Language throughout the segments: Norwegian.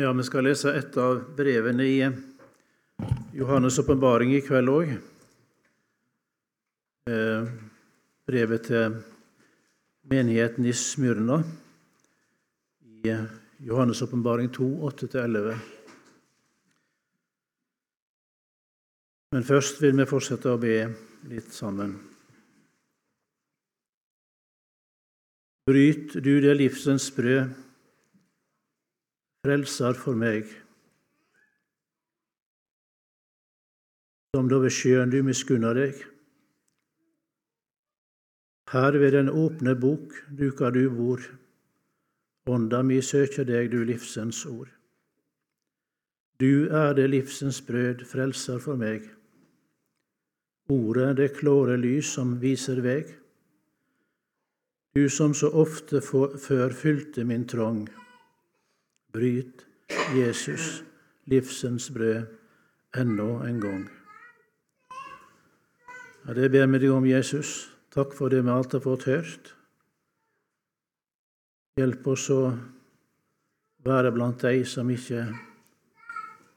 Ja, Vi skal lese et av brevene i Johannes' åpenbaring i kveld òg. Eh, brevet til menigheten i Smyrna i Johannes' åpenbaring 2, 8-11. Men først vil vi fortsette å be litt sammen. Bryt du det livsens brød, frelser for meg. Som da ved sjøen du miskunner deg. Her ved den åpne bok duker du bord. Ånda mi søker deg, du livsens ord. Du er det livsens brød, frelser for meg. Ordet det klåre lys som viser veg. Du som så ofte før fylte min trong. Bryt, Jesus, livsens brød, enda en gang. Ja, det ber vi deg om, Jesus. Takk for det vi alt har fått hørt. Hjelp oss å være blant de som ikke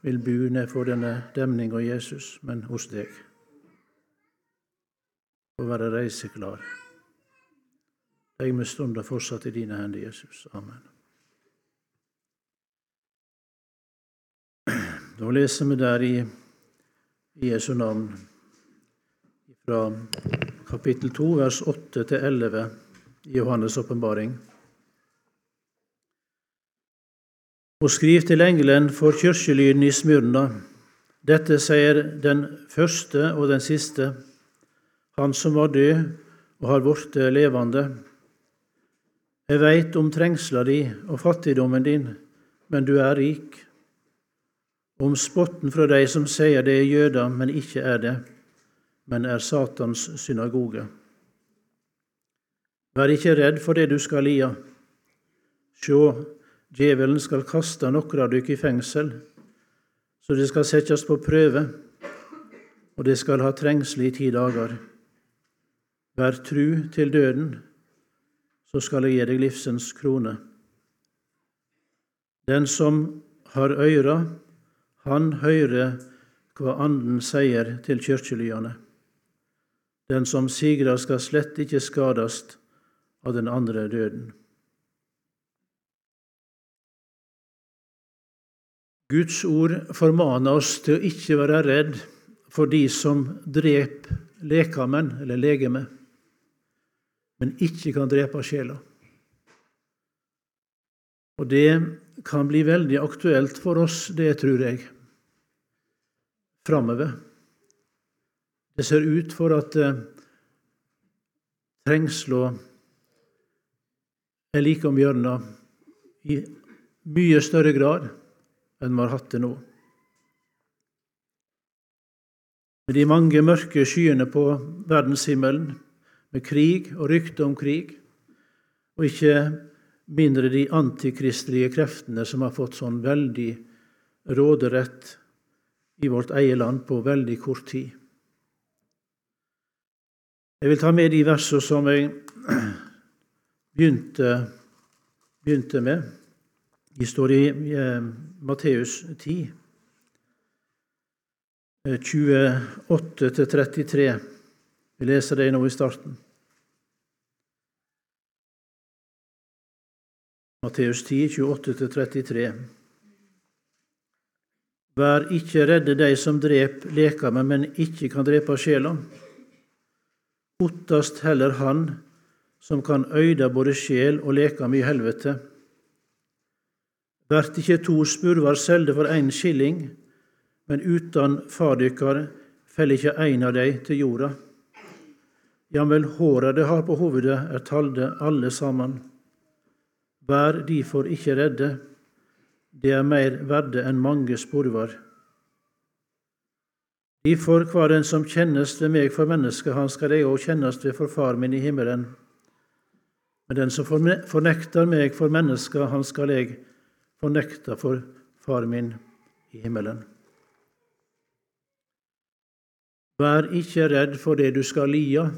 vil bo nedfor denne demninga, Jesus, men hos deg. Og være reiseklar. Legg meg stunda fortsatt i dine hender, Jesus. Amen. Da leser vi der i, Jesu navn fra kapittel 2, vers 8-11 i Johannes' åpenbaring. Og skriv til engelen for kirkelyden i Smyrna. Dette sier den første og den siste, han som var død og har blitt levende. Jeg veit om trengsla di og fattigdommen din, men du er rik om spotten fra de som sier det er jøder, men ikke er det, men er Satans synagoge. Vær ikke redd for det du skal lia. Sjå, djevelen skal kaste noen av dykk i fengsel, så det skal settes på prøve, og det skal ha trengsel i ti dager. Vær tru til døden, så skal jeg gi deg livsens krone. Den som har øyra, han høyrer hva Anden sier til kirkelyene. Den som sigrar skal slett ikke skadast av den andre døden. Guds ord formaner oss til å ikke være redd for de som dreper lekamen, eller legeme, men ikke kan drepe sjela. Og det kan bli veldig aktuelt for oss, det tror jeg, framover. Det ser ut for at eh, trengsla er like om hjørnet i mye større grad enn vi har hatt det nå. Med de mange mørke skyene på verdenshimmelen, med krig og rykte om krig, og ikke mindre de antikristelige kreftene som har fått sånn veldig råderett i vårt eget land på veldig kort tid. Jeg vil ta med de versene som jeg begynte, begynte med. De står i eh, Matteus 10, 28-33. Eh, Vi leser det nå i starten. Matteus 10, 28-33. Vær ikke redde de som drep lekame, men ikke kan drepe sjela. Ottast heller han som kan øyde både sjel og lekame i helvete. Vert ikke to spurvar selde for én skilling, men uten far dykkar fell ikke én av dei til jorda. Jamvel håra de har på hovedet, er talde alle sammen. Vær derfor ikke redde, det er mer verde enn mange sporvar. Derfor hver den som kjennes ved meg for mennesket, han skal jeg òg kjennes ved for Far min i himmelen. Men den som fornekter meg for mennesket, han skal jeg fornekte for Far min i himmelen. Vær ikke redd for det du skal lia,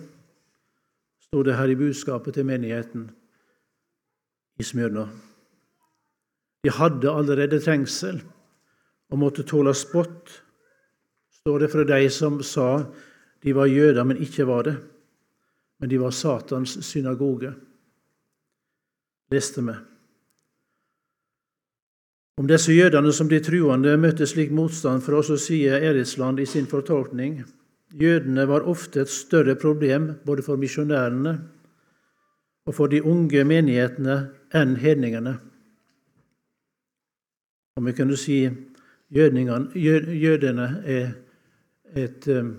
sto det her i budskapet til menigheten i Smyrna. De hadde allerede trengsel og måtte tåle spott, står det fra de som sa de var jøder, men ikke var det. Men de var Satans synagoge, leste vi. Om disse jødene som de truende møtte slik motstand fra oss, sier Eritsland i sin fortolkning jødene var ofte et større problem både for misjonærene og for de unge menighetene enn hedningene. Om vi kunne si jødene er et um,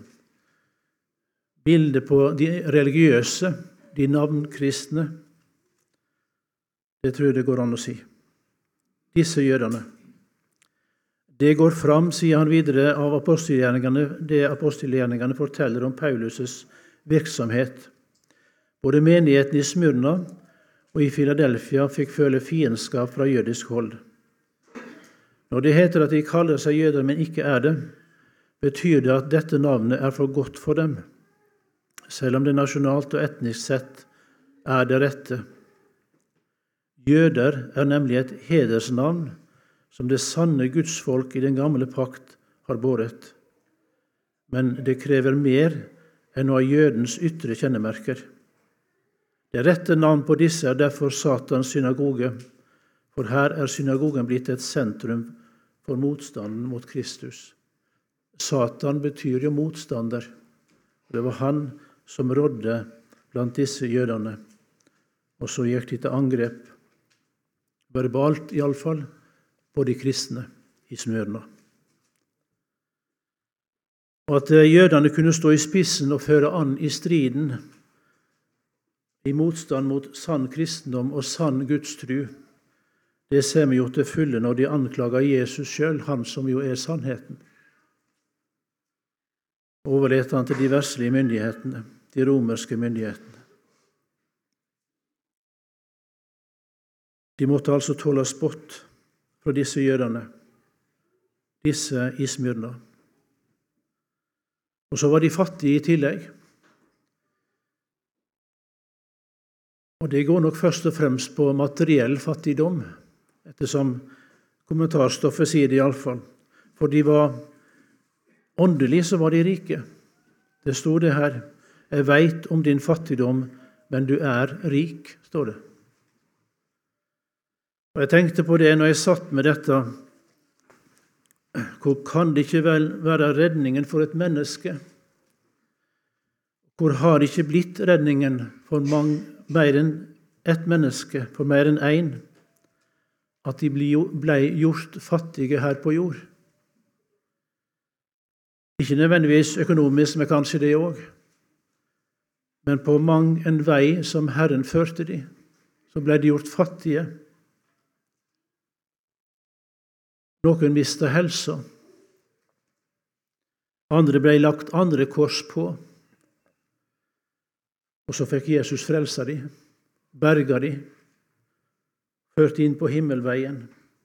bilde på de religiøse, de navnkristne. Det tror jeg det går an å si disse jødene. Det går fram, sier han videre, av apostelgjerningene, det apostelgjerningene forteller om Paulus' virksomhet. Både menigheten i Smyrna og i Filadelfia fikk føle fiendskap fra jødisk hold. Når det heter at de kaller seg jøder, men ikke er det, betyr det at dette navnet er for godt for dem, selv om det nasjonalt og etnisk sett er det rette. Jøder er nemlig et hedersnavn som det sanne gudsfolk i den gamle pakt har båret. Men det krever mer enn å ha jødens ytre kjennemerker. Det rette navn på disse er derfor Satans synagoge, for her er synagogen blitt et sentrum for motstanden mot Kristus. Satan betyr jo motstander. Det var han som rådde blant disse jødene. Og så gikk de til angrep verbalt iallfall, på de kristne i Smørna. Og at jødene kunne stå i spissen og føre an i striden i motstand mot sann kristendom og sann gudstru, det ser vi jo til fulle når de anklager Jesus sjøl, han som jo er sannheten. Overlater han til de verslige myndighetene, de romerske myndighetene. De måtte altså tåle spott fra disse jødene, disse i Smyrna. Og så var de fattige i tillegg. Og det går nok først og fremst på materiell fattigdom, ettersom kommentarstoffet sier det iallfall. For de var åndelig så var de rike. Det sto det her. Jeg veit om din fattigdom, men du er rik, står det. Og Jeg tenkte på det når jeg satt med dette. Hvor kan det ikke vel være redningen for et menneske? Hvor har det ikke blitt redningen for mange, mer enn ett menneske, for mer enn én? At de ble gjort fattige her på jord. Ikke nødvendigvis økonomisk, men kanskje det òg. Men på mang en vei som Herren førte de, så ble de gjort fattige. Noen mista helsa. Andre ble lagt andre kors på. Og så fikk Jesus frelsa de, berga de, ført inn på himmelveien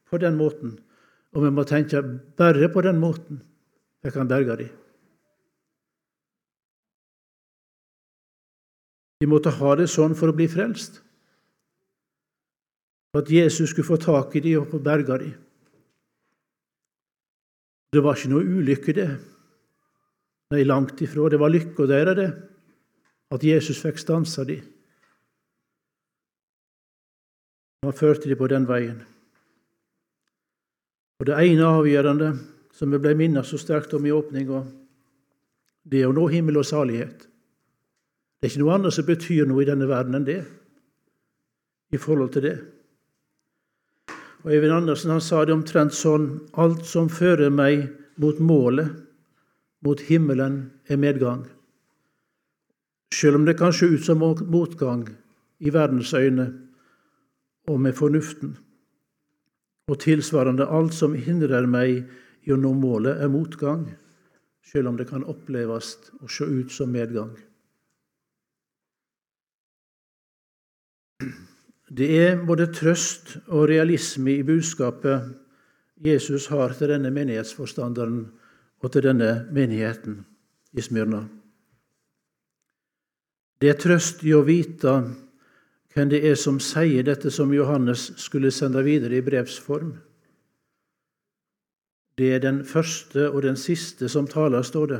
på den måten. Og vi må tenke bare på den måten fikk han berga de. De måtte ha det sånn for å bli frelst. For at Jesus skulle få tak i de og få berga de. Det var ikke noe ulykke, det. Nei, langt ifra. Det var lykka deres, det, at Jesus fikk stansa de. Han førte de på den veien. Og Det ene avgjørende som vi ble minnet så sterkt om i åpninga, det er å nå himmel og salighet. Det er ikke noe annet som betyr noe i denne verden enn det, i forhold til det. Og Eivind Andersen han sa det omtrent sånn Alt som fører meg mot målet, mot himmelen, er medgang. Selv om det kan se ut som motgang i verdens øyne og med fornuften. Og tilsvarende alt som hindrer meg i å nå målet, er motgang, selv om det kan oppleves og se ut som medgang. Det er både trøst og realisme i budskapet Jesus har til denne menighetsforstanderen og til denne menigheten i Smyrna. Det er trøst i å vite hvem det er som sier dette som Johannes skulle sende videre i brevsform. Det er den første og den siste som taler, står det,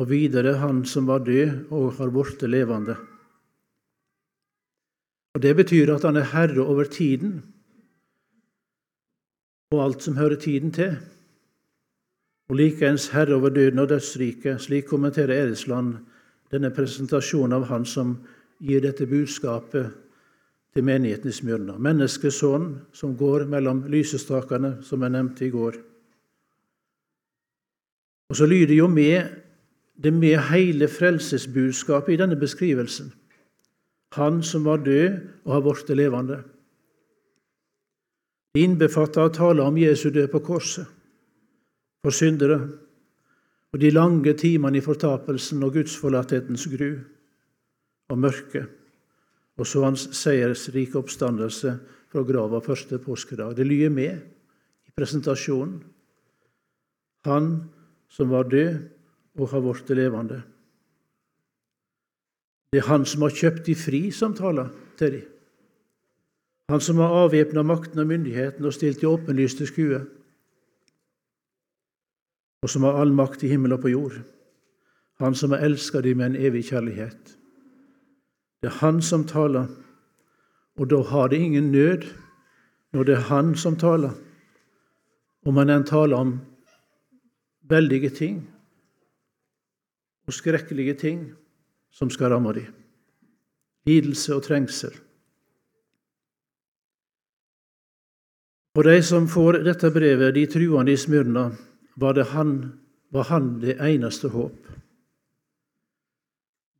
og videre han som var død og har blitt levende. Og Det betyr at han er herre over tiden og alt som hører tiden til, og likeens herre over døden og dødsriket. Slik kommenterer Eresland denne presentasjonen av han som gir dette budskapet til menigheten i Smyrna. Menneskesønnen som går mellom lysestakene, som jeg nevnte i går. Og så lyder jo med det med hele frelsesbudskapet i denne beskrivelsen. Han som var død og har blitt levende. Det innbefatter å tale om Jesu død på korset for syndere og de lange timene i fortapelsen og gudsforlatthetens gru og mørke, og så hans seiersrike oppstandelse fra grava første påskedag. Det lyder med i presentasjonen. Han som var død og har blitt levende. Det er han som har kjøpt de fri, som taler til dem. Han som har avvæpna makten og myndigheten og stilt de åpenlyste skue, og som har all makt i himmel og på jord. Han som har elska dem med en evig kjærlighet. Det er Han som taler, og da har det ingen nød når det er Han som taler, om han enn taler om veldige ting og skrekkelige ting som skal ramme dem. Lidelse og trengsel. For de som får dette brevet, de truende i Smyrna, var, han, var han det eneste håp.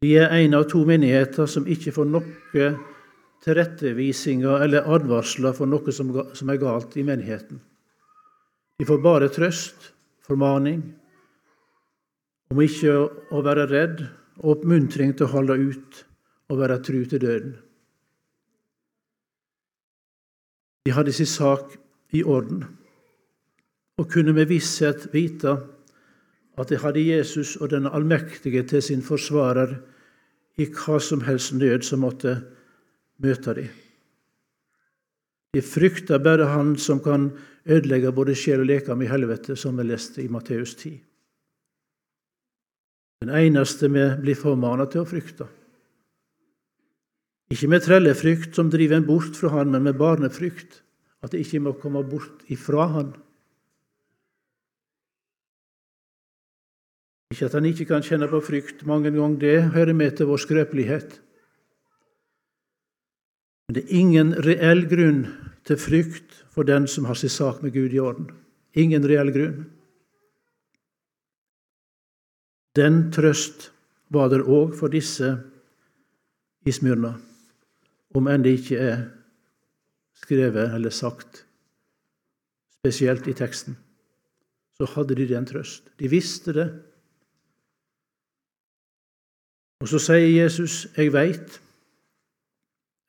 Vi er en av to menigheter som ikke får noe tilrettevisninger eller advarsler for noe som, som er galt i menigheten. De får bare trøst, formaning, om ikke å være redd, og oppmuntring til å holde ut og være tru til døden. De hadde sin sak i orden og kunne med visshet vite at de hadde Jesus og den allmektige til sin forsvarer i hva som helst nød som måtte møte dem. De frykter bare Han som kan ødelegge både sjel og lekam i helvete, som vi leste i Matteus 10. Den eneste vi blir formanet til å frykte. Ikke med trellefrykt som driver en bort fra Han, men med barnefrykt, at det ikke må komme bort ifra Han. Ikke at han ikke kan kjenne på frykt mange ganger, det hører med til vår skrøpelighet. Men det er ingen reell grunn til frykt for den som har sin sak med Gud i orden. Ingen reell grunn. Den trøst var der òg for disse i Smyrna, om enn det ikke er skrevet eller sagt spesielt i teksten. Så hadde de den trøst. De visste det. Og så sier Jesus, 'Jeg veit'.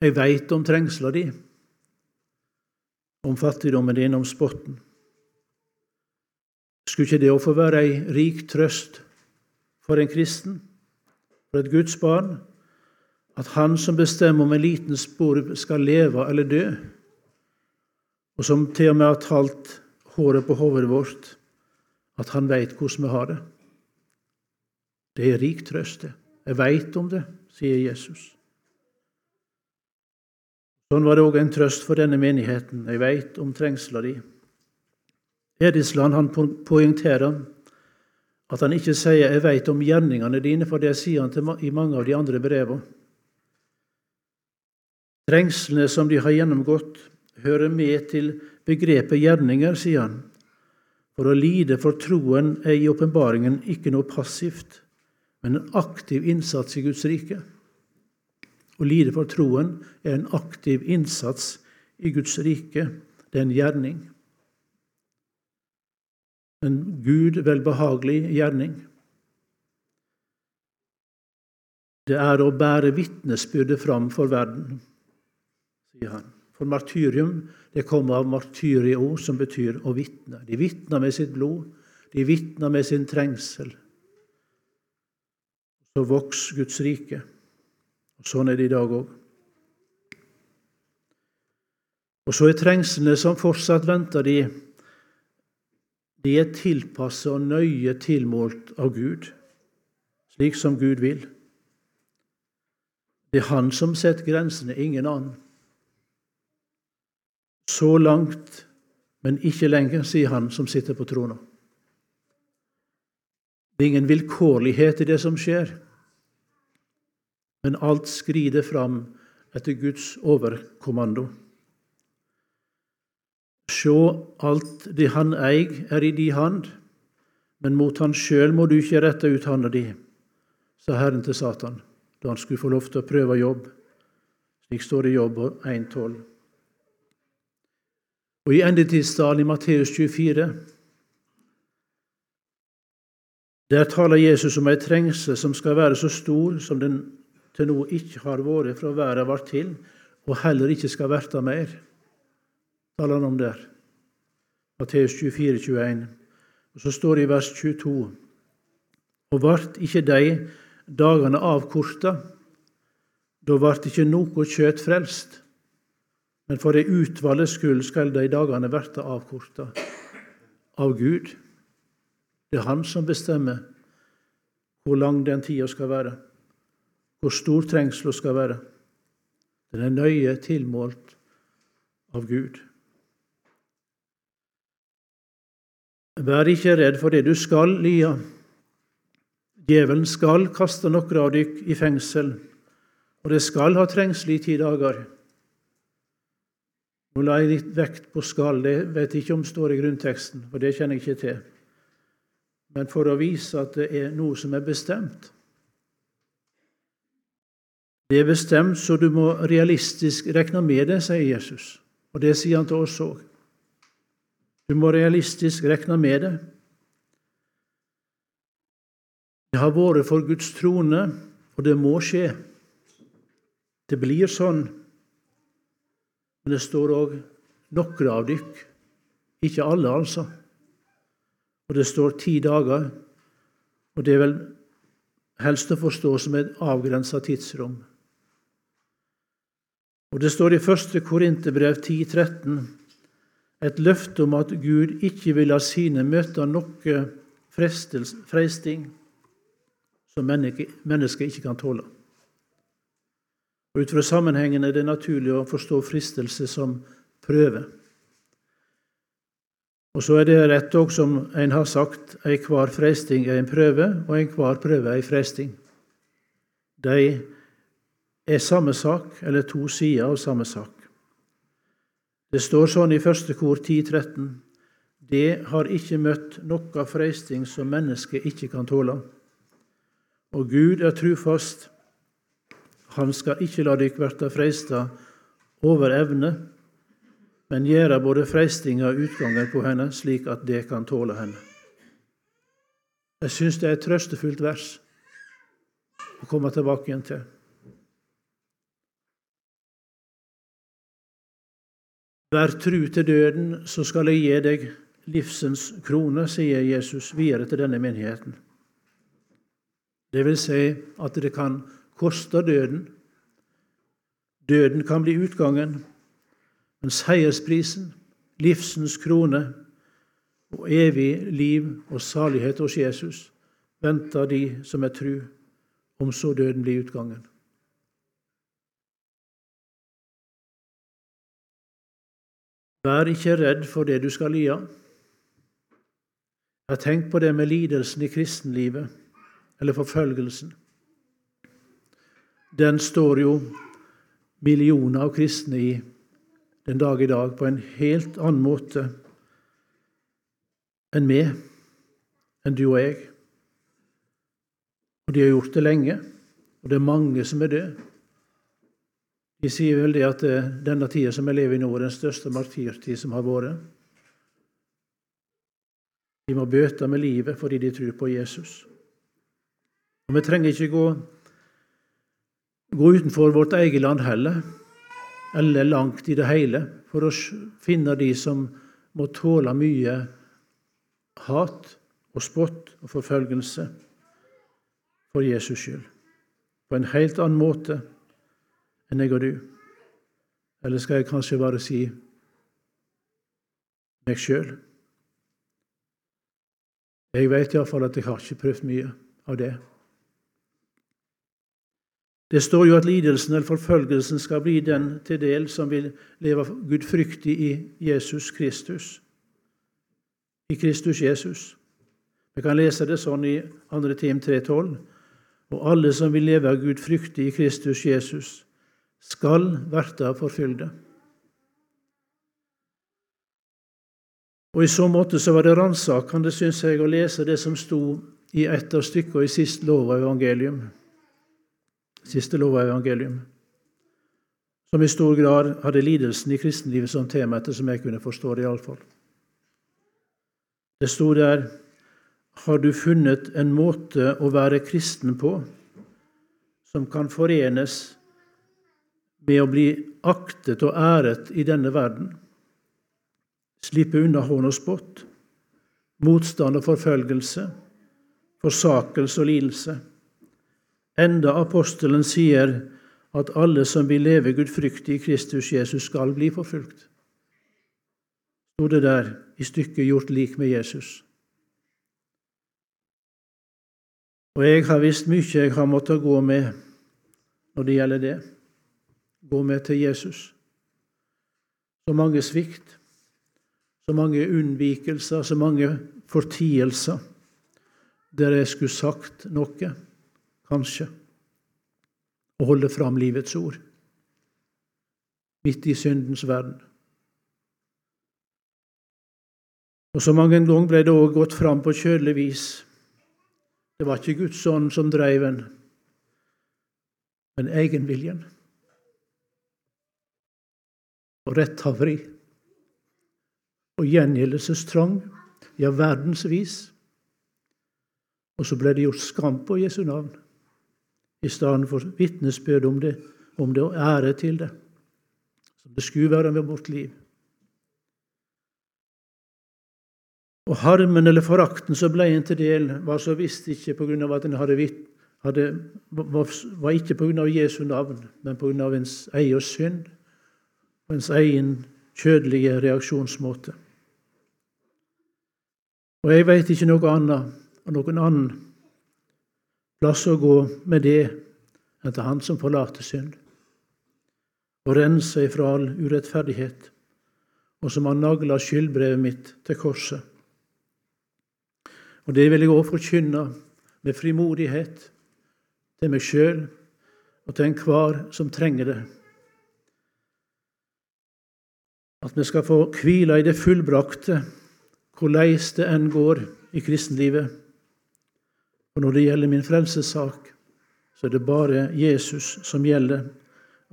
Jeg veit om trengsla di, om fattigdommen din, om spotten. Skulle ikke det å få være ei rik trøst for en kristen, for et Guds barn, at han som bestemmer om en liten spor skal leve eller dø, og som til og med har talt håret på hodet vårt, at han veit hvordan vi har det? Det er rik trøst, det. Jeg veit om det, sier Jesus. Sånn var det òg en trøst for denne menigheten. Jeg veit om trengsla di. Edisland han poengterer at han ikke sier 'jeg veit om gjerningene dine', for det sier han i mange av de andre brevene. Trengslene som de har gjennomgått, hører med til begrepet gjerninger, sier han. For å lide for troen er i åpenbaringen ikke noe passivt, men en aktiv innsats i Guds rike. Å lide for troen er en aktiv innsats i Guds rike. Det er en gjerning. En Gud velbehagelig gjerning. Det er å bære vitnesbyrdet fram for verden, sier han. For martyrium det kommer av martyrio, som betyr å vitne. De vitner med sitt blod, de vitner med sin trengsel så vokser Guds rike. Og Sånn er det i dag òg. Og så er trengslene som fortsatt venter de, de er tilpasset og nøye tilmålt av Gud, slik som Gud vil. Det er Han som setter grensene, ingen annen. Så langt, men ikke lenger, sier Han som sitter på trona. Det er ingen vilkårlighet i det som skjer, men alt skrider fram etter Guds overkommando. Sjå, alt det han eig, er i di hand, men mot han sjøl må du ikke rette ut handa di, sa Herren til Satan da han skulle få lov til å prøve jobb. Slik står det i Jobb 1,12. Og i endetidsdalen i Matteus 24 der taler Jesus om ei trengsel som skal være så stor som den til nå ikke har vært fra verden var til, og heller ikke skal verte mer taler han om der. Matteus 24, 21. Og Så står det i vers 22.: Og vart ikke de dagane avkorta, da vart ikke noe kjøt frelst. Men for det utvalgte skyld skal de dagane verta avkorta av Gud. Det er Han som bestemmer hvor lang den tida skal være, hvor stor trengsla skal være. Den er nøye tilmålt av Gud. Vær ikke redd for det du skal lia. Djevelen skal kaste noen av dykk i fengsel, og det skal ha trengsel i ti dager. Nå la jeg litt vekt på 'skal', det vet jeg ikke om står i grunnteksten, for det kjenner jeg ikke til. Men for å vise at det er noe som er bestemt. Det er bestemt, så du må realistisk regne med det, sier Jesus. Og det sier han til oss òg. Du må realistisk regne med det. Det har vært for Guds trone, og det må skje. Det blir sånn. Men det står òg noen av dykk, ikke alle, altså. Og det står ti dager, og det er vel helst å forstå som et avgrensa tidsrom. Og det står i 1. Korinterbrev 10.13 et løfte om at Gud ikke vil la sine møte noe freisting som mennesket ikke kan tåle. Og Ut fra sammenhengen er det naturlig å forstå fristelse som prøve. Og så er det rett òg, som en har sagt, enhver freisting er en prøve, og enhver prøve er en freisting. De er samme sak, eller to sider av samme sak. Det står sånn i første kor 10.13.: Det har ikke møtt noe freisting som mennesket ikke kan tåle. Og Gud er trufast. Han skal ikke la dykk verta freista over evne, men gjøre både freistinga og utgangen på henne slik at det kan tåle henne. Jeg syns det er et trøstefullt vers å komme tilbake igjen til. Vær tru til døden, så skal jeg gi deg livsens krone, sier Jesus videre til denne menigheten. Det vil si at det kan koste døden. Døden kan bli utgangen, men seiersprisen, livsens krone og evig liv og salighet hos Jesus venter de som er tru, om så døden blir utgangen. Vær ikke redd for det du skal lide. Jeg har tenkt på det med lidelsen i kristenlivet, eller forfølgelsen. Den står jo millioner av kristne i den dag i dag på en helt annen måte enn meg, enn du og jeg. Og de har gjort det lenge, og det er mange som er døde. De sier vel det at eh, denne tida som vi lever i nå, er den største martyrtid som har vært. De må bøte med livet fordi de tror på Jesus. Og Vi trenger ikke gå, gå utenfor vårt eget land heller, eller langt i det hele, for å finne de som må tåle mye hat og spott og forfølgelse for Jesus skyld. På en helt annen måte enn jeg og du. Eller skal jeg kanskje bare si meg sjøl. Jeg vet iallfall at jeg har ikke prøvd mye av det. Det står jo at lidelsen eller forfølgelsen skal bli den til del som vil leve gudfryktig i Jesus Kristus. I Kristus Jesus. Vi kan lese det sånn i 2. Tim 3,12. Og alle som vil leve gudfryktig i Kristus Jesus, skal verta forfylde. Og I så måte så var det ransakende, syns jeg, å lese det som sto i et av stykkene i siste lov av evangelium. Siste lov av evangelium. Som i stor grad hadde lidelsen i kristenlivet som tema, etter som jeg kunne forstå det iallfall. Det sto der Har du funnet en måte å være kristen på som kan forenes med å bli aktet og æret i denne verden? slippe unna hån og spott, motstand og forfølgelse, forsakelse og lidelse. Enda apostelen sier at alle som vil leve gudfryktig i Kristus Jesus, skal bli forfulgt. Sto det der i stykket 'Gjort lik med Jesus'. Og jeg har visst mye jeg har måttet gå med når det gjelder det. Gå med til Jesus. Så mange svikt, så mange unnvikelser, så mange fortielser der jeg skulle sagt noe, kanskje, og holde fram livets ord midt i syndens verden. Og Så mange ganger ble det òg gått fram på kjødelig vis. Det var ikke Guds ånd som dreiv en, men egenviljen og retthaveri og gjengjeldelsestrang, ja, verdensvis. Og så ble det gjort skam på Jesu navn, i stedet for vitnesbyrd om det, om det og ære til det, som det skulle være med vårt liv. Og harmen eller forakten som ble en til del, var så visst ikke på grunn av at en hadde, hadde var på grunn av Jesu navn, men på grunn av ens egen synd og ens egen kjødelige reaksjonsmåte. Og jeg veit ikke noe annet og noen annen plass å gå med det enn til Han som forlater synd, og renser ifra all urettferdighet, og som har nagla skyldbrevet mitt til korset. Og det vil jeg òg forkynne med frimodighet til meg sjøl og til enhver som trenger det. At vi skal få hvile i det fullbrakte hvordan det enn går i kristenlivet. Og når det gjelder min frelsessak, så er det bare Jesus som gjelder,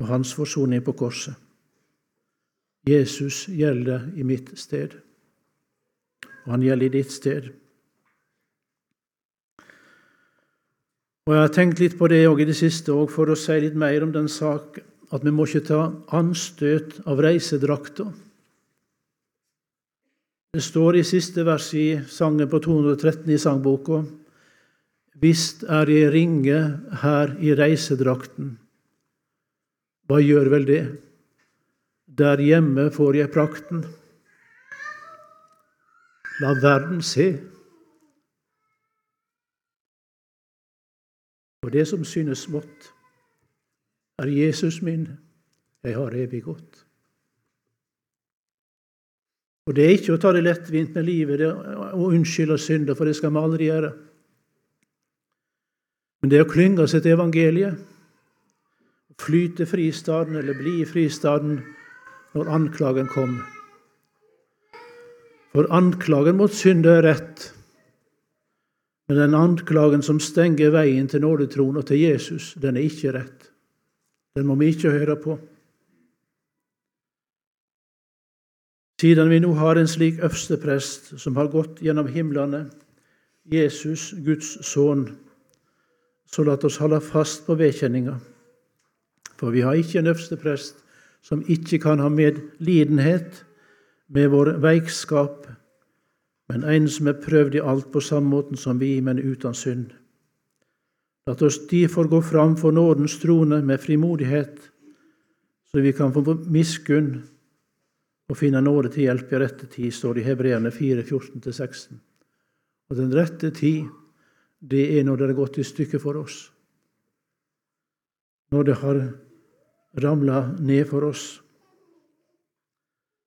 og hans forsoning på korset. Jesus gjelder i mitt sted, og han gjelder i ditt sted. Og Jeg har tenkt litt på det i det siste for å si litt mer om den sak at vi må ikke ta anstøt av reisedrakta. Det står i siste vers i sangen på 213 i sangboka Visst er jeg ringe her i reisedrakten. Hva gjør vel det? Der hjemme får jeg prakten. La verden se. Og det som synes smått, er Jesus min, jeg har evig godt. Og det er ikke å ta det lettvint med livet og unnskylde synder, for det skal vi aldri gjøre. Men det er å klynge seg til evangeliet, flyte fristaden eller bli i fristaden når anklagen kommer. For anklagen mot synd er rett, men den anklagen som stenger veien til nådetroen og til Jesus, den er ikke rett. Den må vi ikke høre på. Siden vi nå har en slik øversteprest som har gått gjennom himlene, Jesus, Guds sønn, så la oss holde fast på vedkjenninga. For vi har ikke en øversteprest som ikke kan ha medlidenhet med vår veikskap, men en som er prøvd i alt på samme måten som vi, men uten synd. La oss derfor gå fram for nådens trone med frimodighet, så vi kan få miskunn og finne nåde til hjelp i rette tid, står det i Hebreerne 4, 14-16. Og den rette tid, det er når det har gått i stykker for oss. Når det har ramla ned for oss.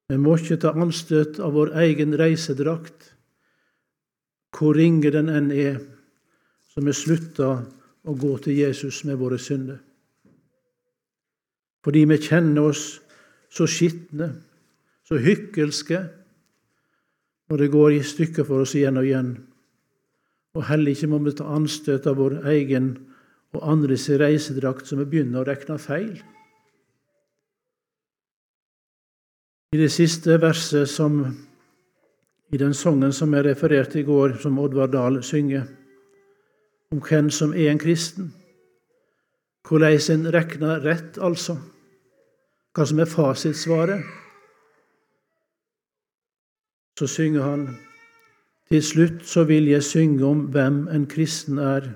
Vi må ikke ta anstøt av vår egen reisedrakt, hvor ringe den enn er, som er slutta å gå til Jesus med våre synder. Fordi vi kjenner oss så skitne, så hykkelske, når det går i stykker for oss igjen og igjen. Og heller ikke må vi ta anstøt av vår egen og andres reisedrakt, som vi begynner å regne feil. I det siste verset som, i den sangen som jeg refererte i går, som Oddvar Dahl synger, om hvem som er en kristen, hvordan en regner rett, altså, hva som er fasitsvaret, så synger han til slutt så vil jeg synge om hvem en kristen er,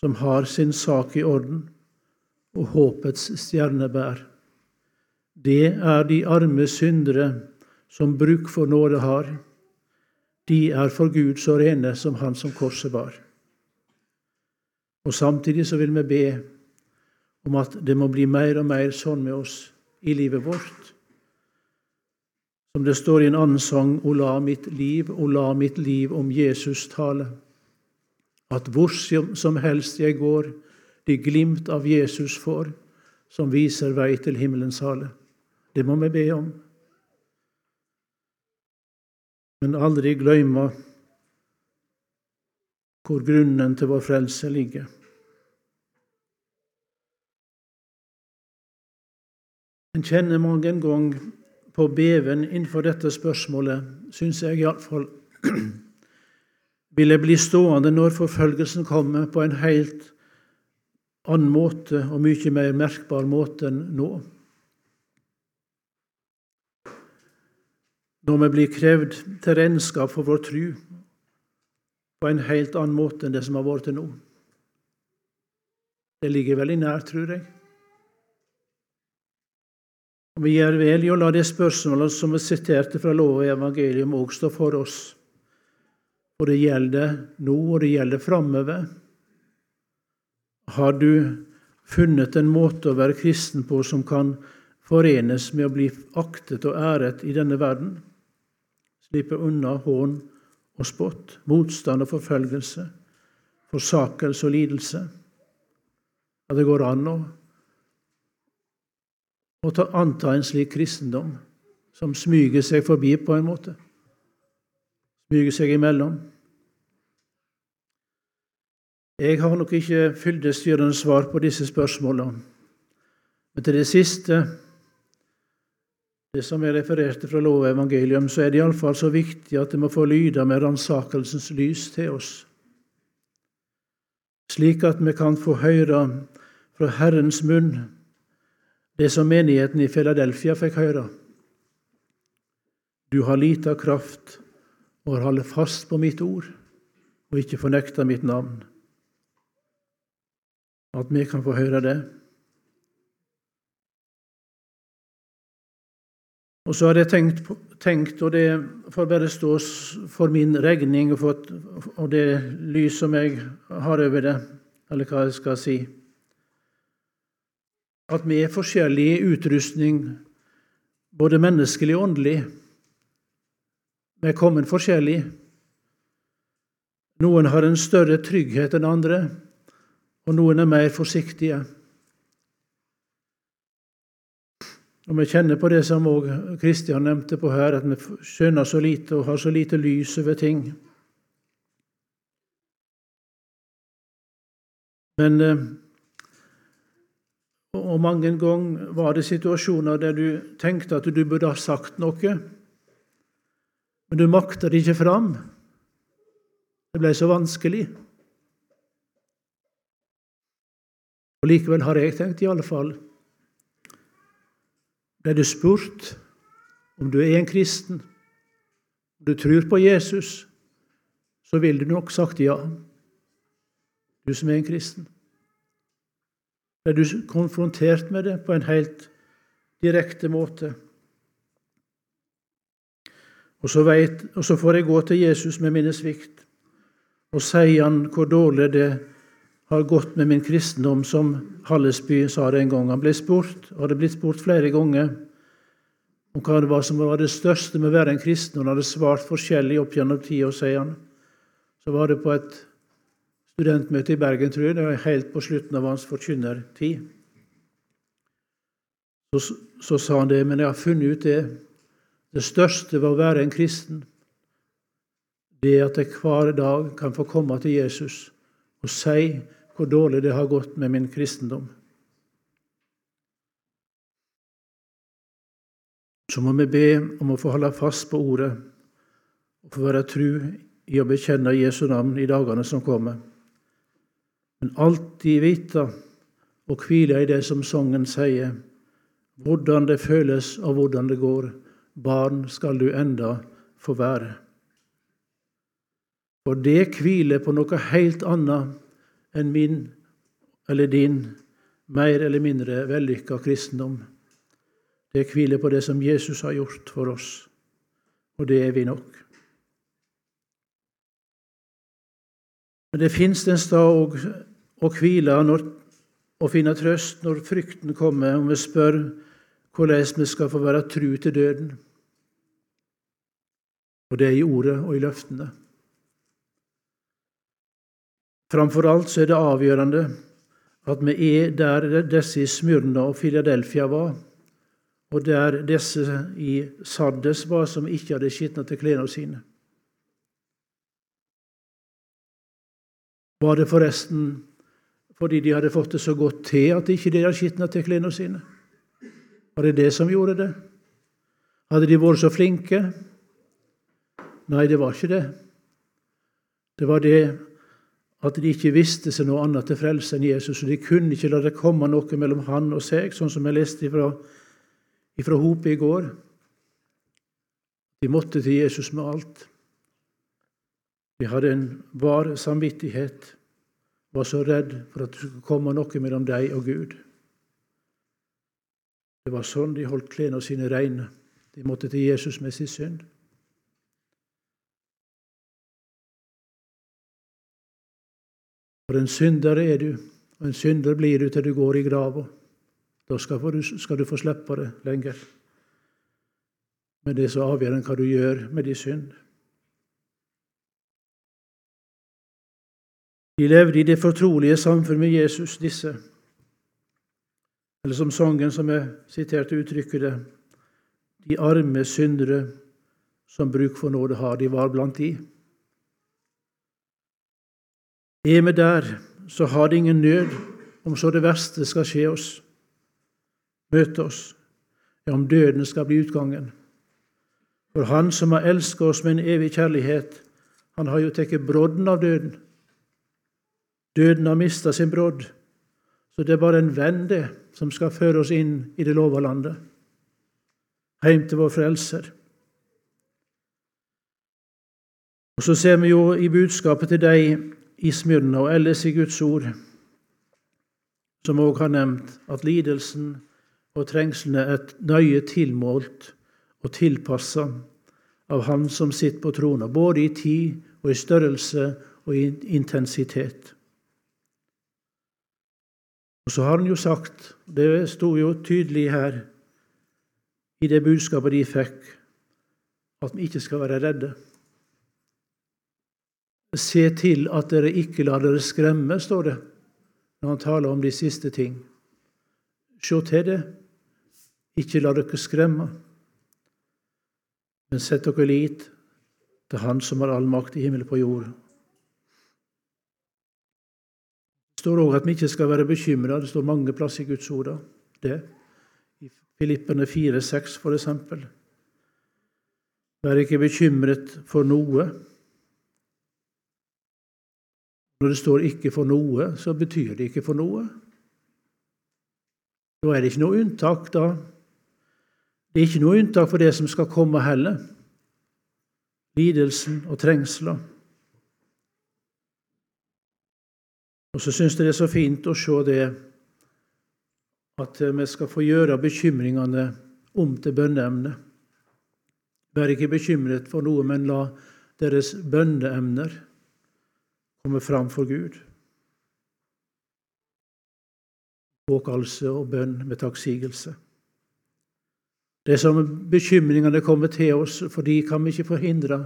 som har sin sak i orden og håpets stjerne bær. Det er de arme syndere som bruk for nåde har. De er for Gud så rene som Han som korset var. Og Samtidig så vil vi be om at det må bli mer og mer sånn med oss i livet vårt. Som det står i en annen sang, O la mitt liv, o la mitt liv om Jesus tale. At hvor som helst jeg går, de glimt av Jesus får, som viser vei til himmelens hale. Det må vi be om. Men aldri glemme hvor grunnen til vår frelse ligger. En kjenner mange en gang på beven innenfor dette spørsmålet, syns jeg iallfall. Vil jeg bli stående når forfølgelsen kommer, på en helt annen måte og mye mer merkbar måte enn nå? når vi blir krevd til regnskap for vår tru på en helt annen måte enn det som har vært til nå. Det ligger veldig nær, tror jeg. Og Vi gjør vel i å la det spørsmålet som vi siterte fra lov og evangelium, òg stå for oss. For det gjelder nå, og det gjelder framover. Har du funnet en måte å være kristen på som kan forenes med å bli aktet og æret i denne verden? slippe unna hån og spott, motstand og forfølgelse, forsakelse og lidelse. At det går an å, å ta, anta en slik kristendom som smyger seg forbi på en måte. Smyger seg imellom. Jeg har nok ikke fyldestgjørende svar på disse spørsmålene. Men til det siste det som er refererte fra lov og evangelium, så er det iallfall så viktig at det må få lyde med ransakelsens lys til oss, slik at vi kan få høre fra Herrens munn det som menigheten i Philadelphia fikk høre. Du har lita kraft og har holdt fast på mitt ord og ikke fornekta mitt navn. At vi kan få høre det. Og så hadde jeg tenkt, tenkt, og det får bare stå for min regning og, for, og det lys som jeg har over det, eller hva jeg skal si At vi er forskjellig utrustning, både menneskelig og åndelig. Vi er kommet forskjellig. Noen har en større trygghet enn andre, og noen er mer forsiktige. Og Vi kjenner på det som òg Kristian nevnte på her, at vi skjønner så lite og har så lite lys over ting. Men eh, Og mange ganger var det situasjoner der du tenkte at du burde ha sagt noe, men du makta det ikke fram. Det ble så vanskelig. Og Likevel har jeg tenkt, i alle fall, ble du spurt om du er en kristen, om du tror på Jesus, så ville du nok sagt ja, du som er en kristen. Ble du konfrontert med det på en helt direkte måte? Og så, vet, og så får jeg gå til Jesus med mine svikt og sier han hvor dårlig det har gått med min kristendom, som Hallesby sa det en gang. Han ble spurt, og hadde blitt spurt flere ganger om hva det var som var det største med å være en kristen. Han hadde svart forskjellig opp gjennom tida, sier han. Så var det på et studentmøte i Bergen, tror jeg, det var helt på slutten av hans forkynnertid. Så, så sa han det, men jeg har funnet ut det. Det største ved å være en kristen, det er at jeg hver dag kan få komme til Jesus og si hvor dårlig det har gått med min kristendom. Så må vi be om å få holde fast på ordet og få være tru i å bekjenne Jesu navn i dagene som kommer. Men alltid vite og hvile i det som sangen sier, hvordan det føles og hvordan det går. Barn skal du enda få være. For det hviler på noe helt annet enn min eller din mer eller mindre vellykka kristendom. Det hviler på det som Jesus har gjort for oss, og det er vi nok. Men det fins en sted å hvile og finne trøst når frykten kommer, om vi spør hvordan vi skal få være tru til døden. Og det er i ordet og i løftene. Framfor alt så er det avgjørende at vi er der disse i Smyrna og Filadelfia var, og der disse i Sardes var, som ikke hadde skitna til klærne sine. Var det forresten fordi de hadde fått det så godt til at ikke de hadde skitna til klærne sine? Var det det som gjorde det? Hadde de vært så flinke? Nei, det var ikke det. Det var det at de ikke visste seg noe annet til frelse enn Jesus, og de kunne ikke la det komme noe mellom han og seg, sånn som jeg leste ifra, ifra Hopet i går. De måtte til Jesus med alt. De hadde en var samvittighet, var så redd for at det skulle komme noe mellom deg og Gud. Det var sånn de holdt klærne sine reine. De måtte til Jesus med sin synd. For en synder er du, og en synder blir du til du går i grava. Da skal du, få slippe det lenger. Men det er så avgjørende hva du gjør med din synd. De levde i det fortrolige samfunn med Jesus, disse. Eller som sangen som jeg siterte, uttrykker det De arme syndere som bruk for nåde har, de var blant de. Er vi der, så har det ingen nød om så det verste skal skje oss, møte oss, ja, om døden skal bli utgangen. For Han som har elsket oss med en evig kjærlighet, han har jo tatt brodden av døden. Døden har mista sin brodd. Så det er bare en venn, det, som skal føre oss inn i det lova landet, heim til vår Frelser. Og Så ser vi jo i budskapet til deg i Smyrna og ellers i Guds ord, som òg har nevnt, at lidelsen og trengslene er nøye tilmålt og tilpassa av Han som sitter på trona, både i tid og i størrelse og i intensitet. Og så har han jo sagt, det sto jo tydelig her i det budskapet de fikk, at vi ikke skal være redde. Se til at dere ikke lar dere skremme, står det når han taler om de siste ting. Se til det. Ikke la dere skremme, men sett dere lit til Han som har all makt i himmelen på jord. Det står òg at vi ikke skal være bekymra. Det står mange plasser i Guds ord det. I Filippene 4,6 for eksempel. Vær ikke bekymret for noe. Når det står 'ikke for noe', så betyr det ikke for noe. Da er det ikke noe unntak, da. Det er ikke noe unntak for det som skal komme heller. Lidelsen og trengsler. Og så syns jeg det er så fint å se det at vi skal få gjøre bekymringene om til bønneemne. Vær ikke bekymret for noe, men la deres bønneemner komme fram for Gud. Påkallelse og bønn med takksigelse. Det som bekymringene kommer til oss, for de kan vi ikke forhindre.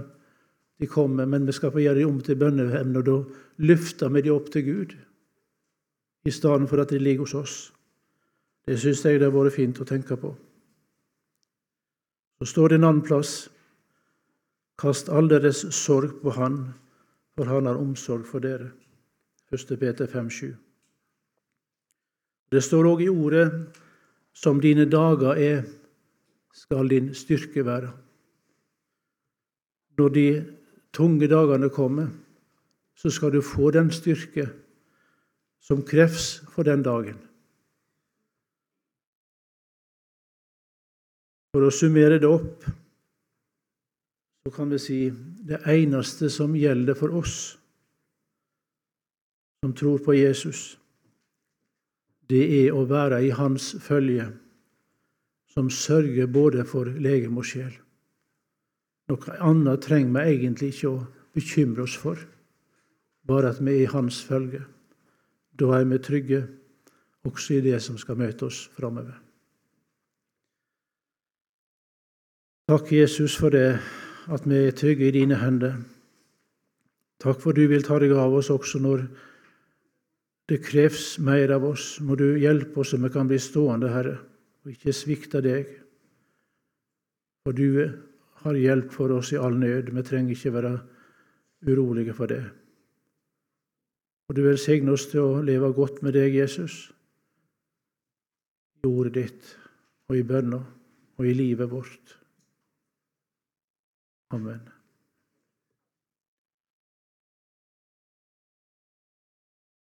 De kommer, men vi skal få gjøre dem om til bønneemner. Da løfter vi dem opp til Gud, i stedet for at de ligger hos oss. Det syns jeg det har vært fint å tenke på. Så står det en annen plass Kast all deres sorg på Han, for Han har omsorg for dere. 1. Peter 5,7. Det står òg i ordet som dine dager er, skal din styrke være. Når de tunge dagene kommer, så skal du få den styrke som kreves for den dagen. For å summere det opp så kan vi si det eneste som gjelder for oss som tror på Jesus, det er å være i Hans følge, som sørger både for legem og sjel. Noe annet trenger vi egentlig ikke å bekymre oss for, bare at vi er i Hans følge. Da er vi trygge også i det som skal møte oss framover. Takk, Jesus, for det at vi er trygge i dine hender. Takk for du vil ta deg av oss også når det kreves mer av oss. Må du hjelpe oss så vi kan bli stående, Herre, og ikke svikte deg. For du har hjelp for oss i all nød. Vi trenger ikke være urolige for det. Og du velsigne oss til å leve godt med deg, Jesus, i ordet ditt og i bønna og i livet vårt. Amen.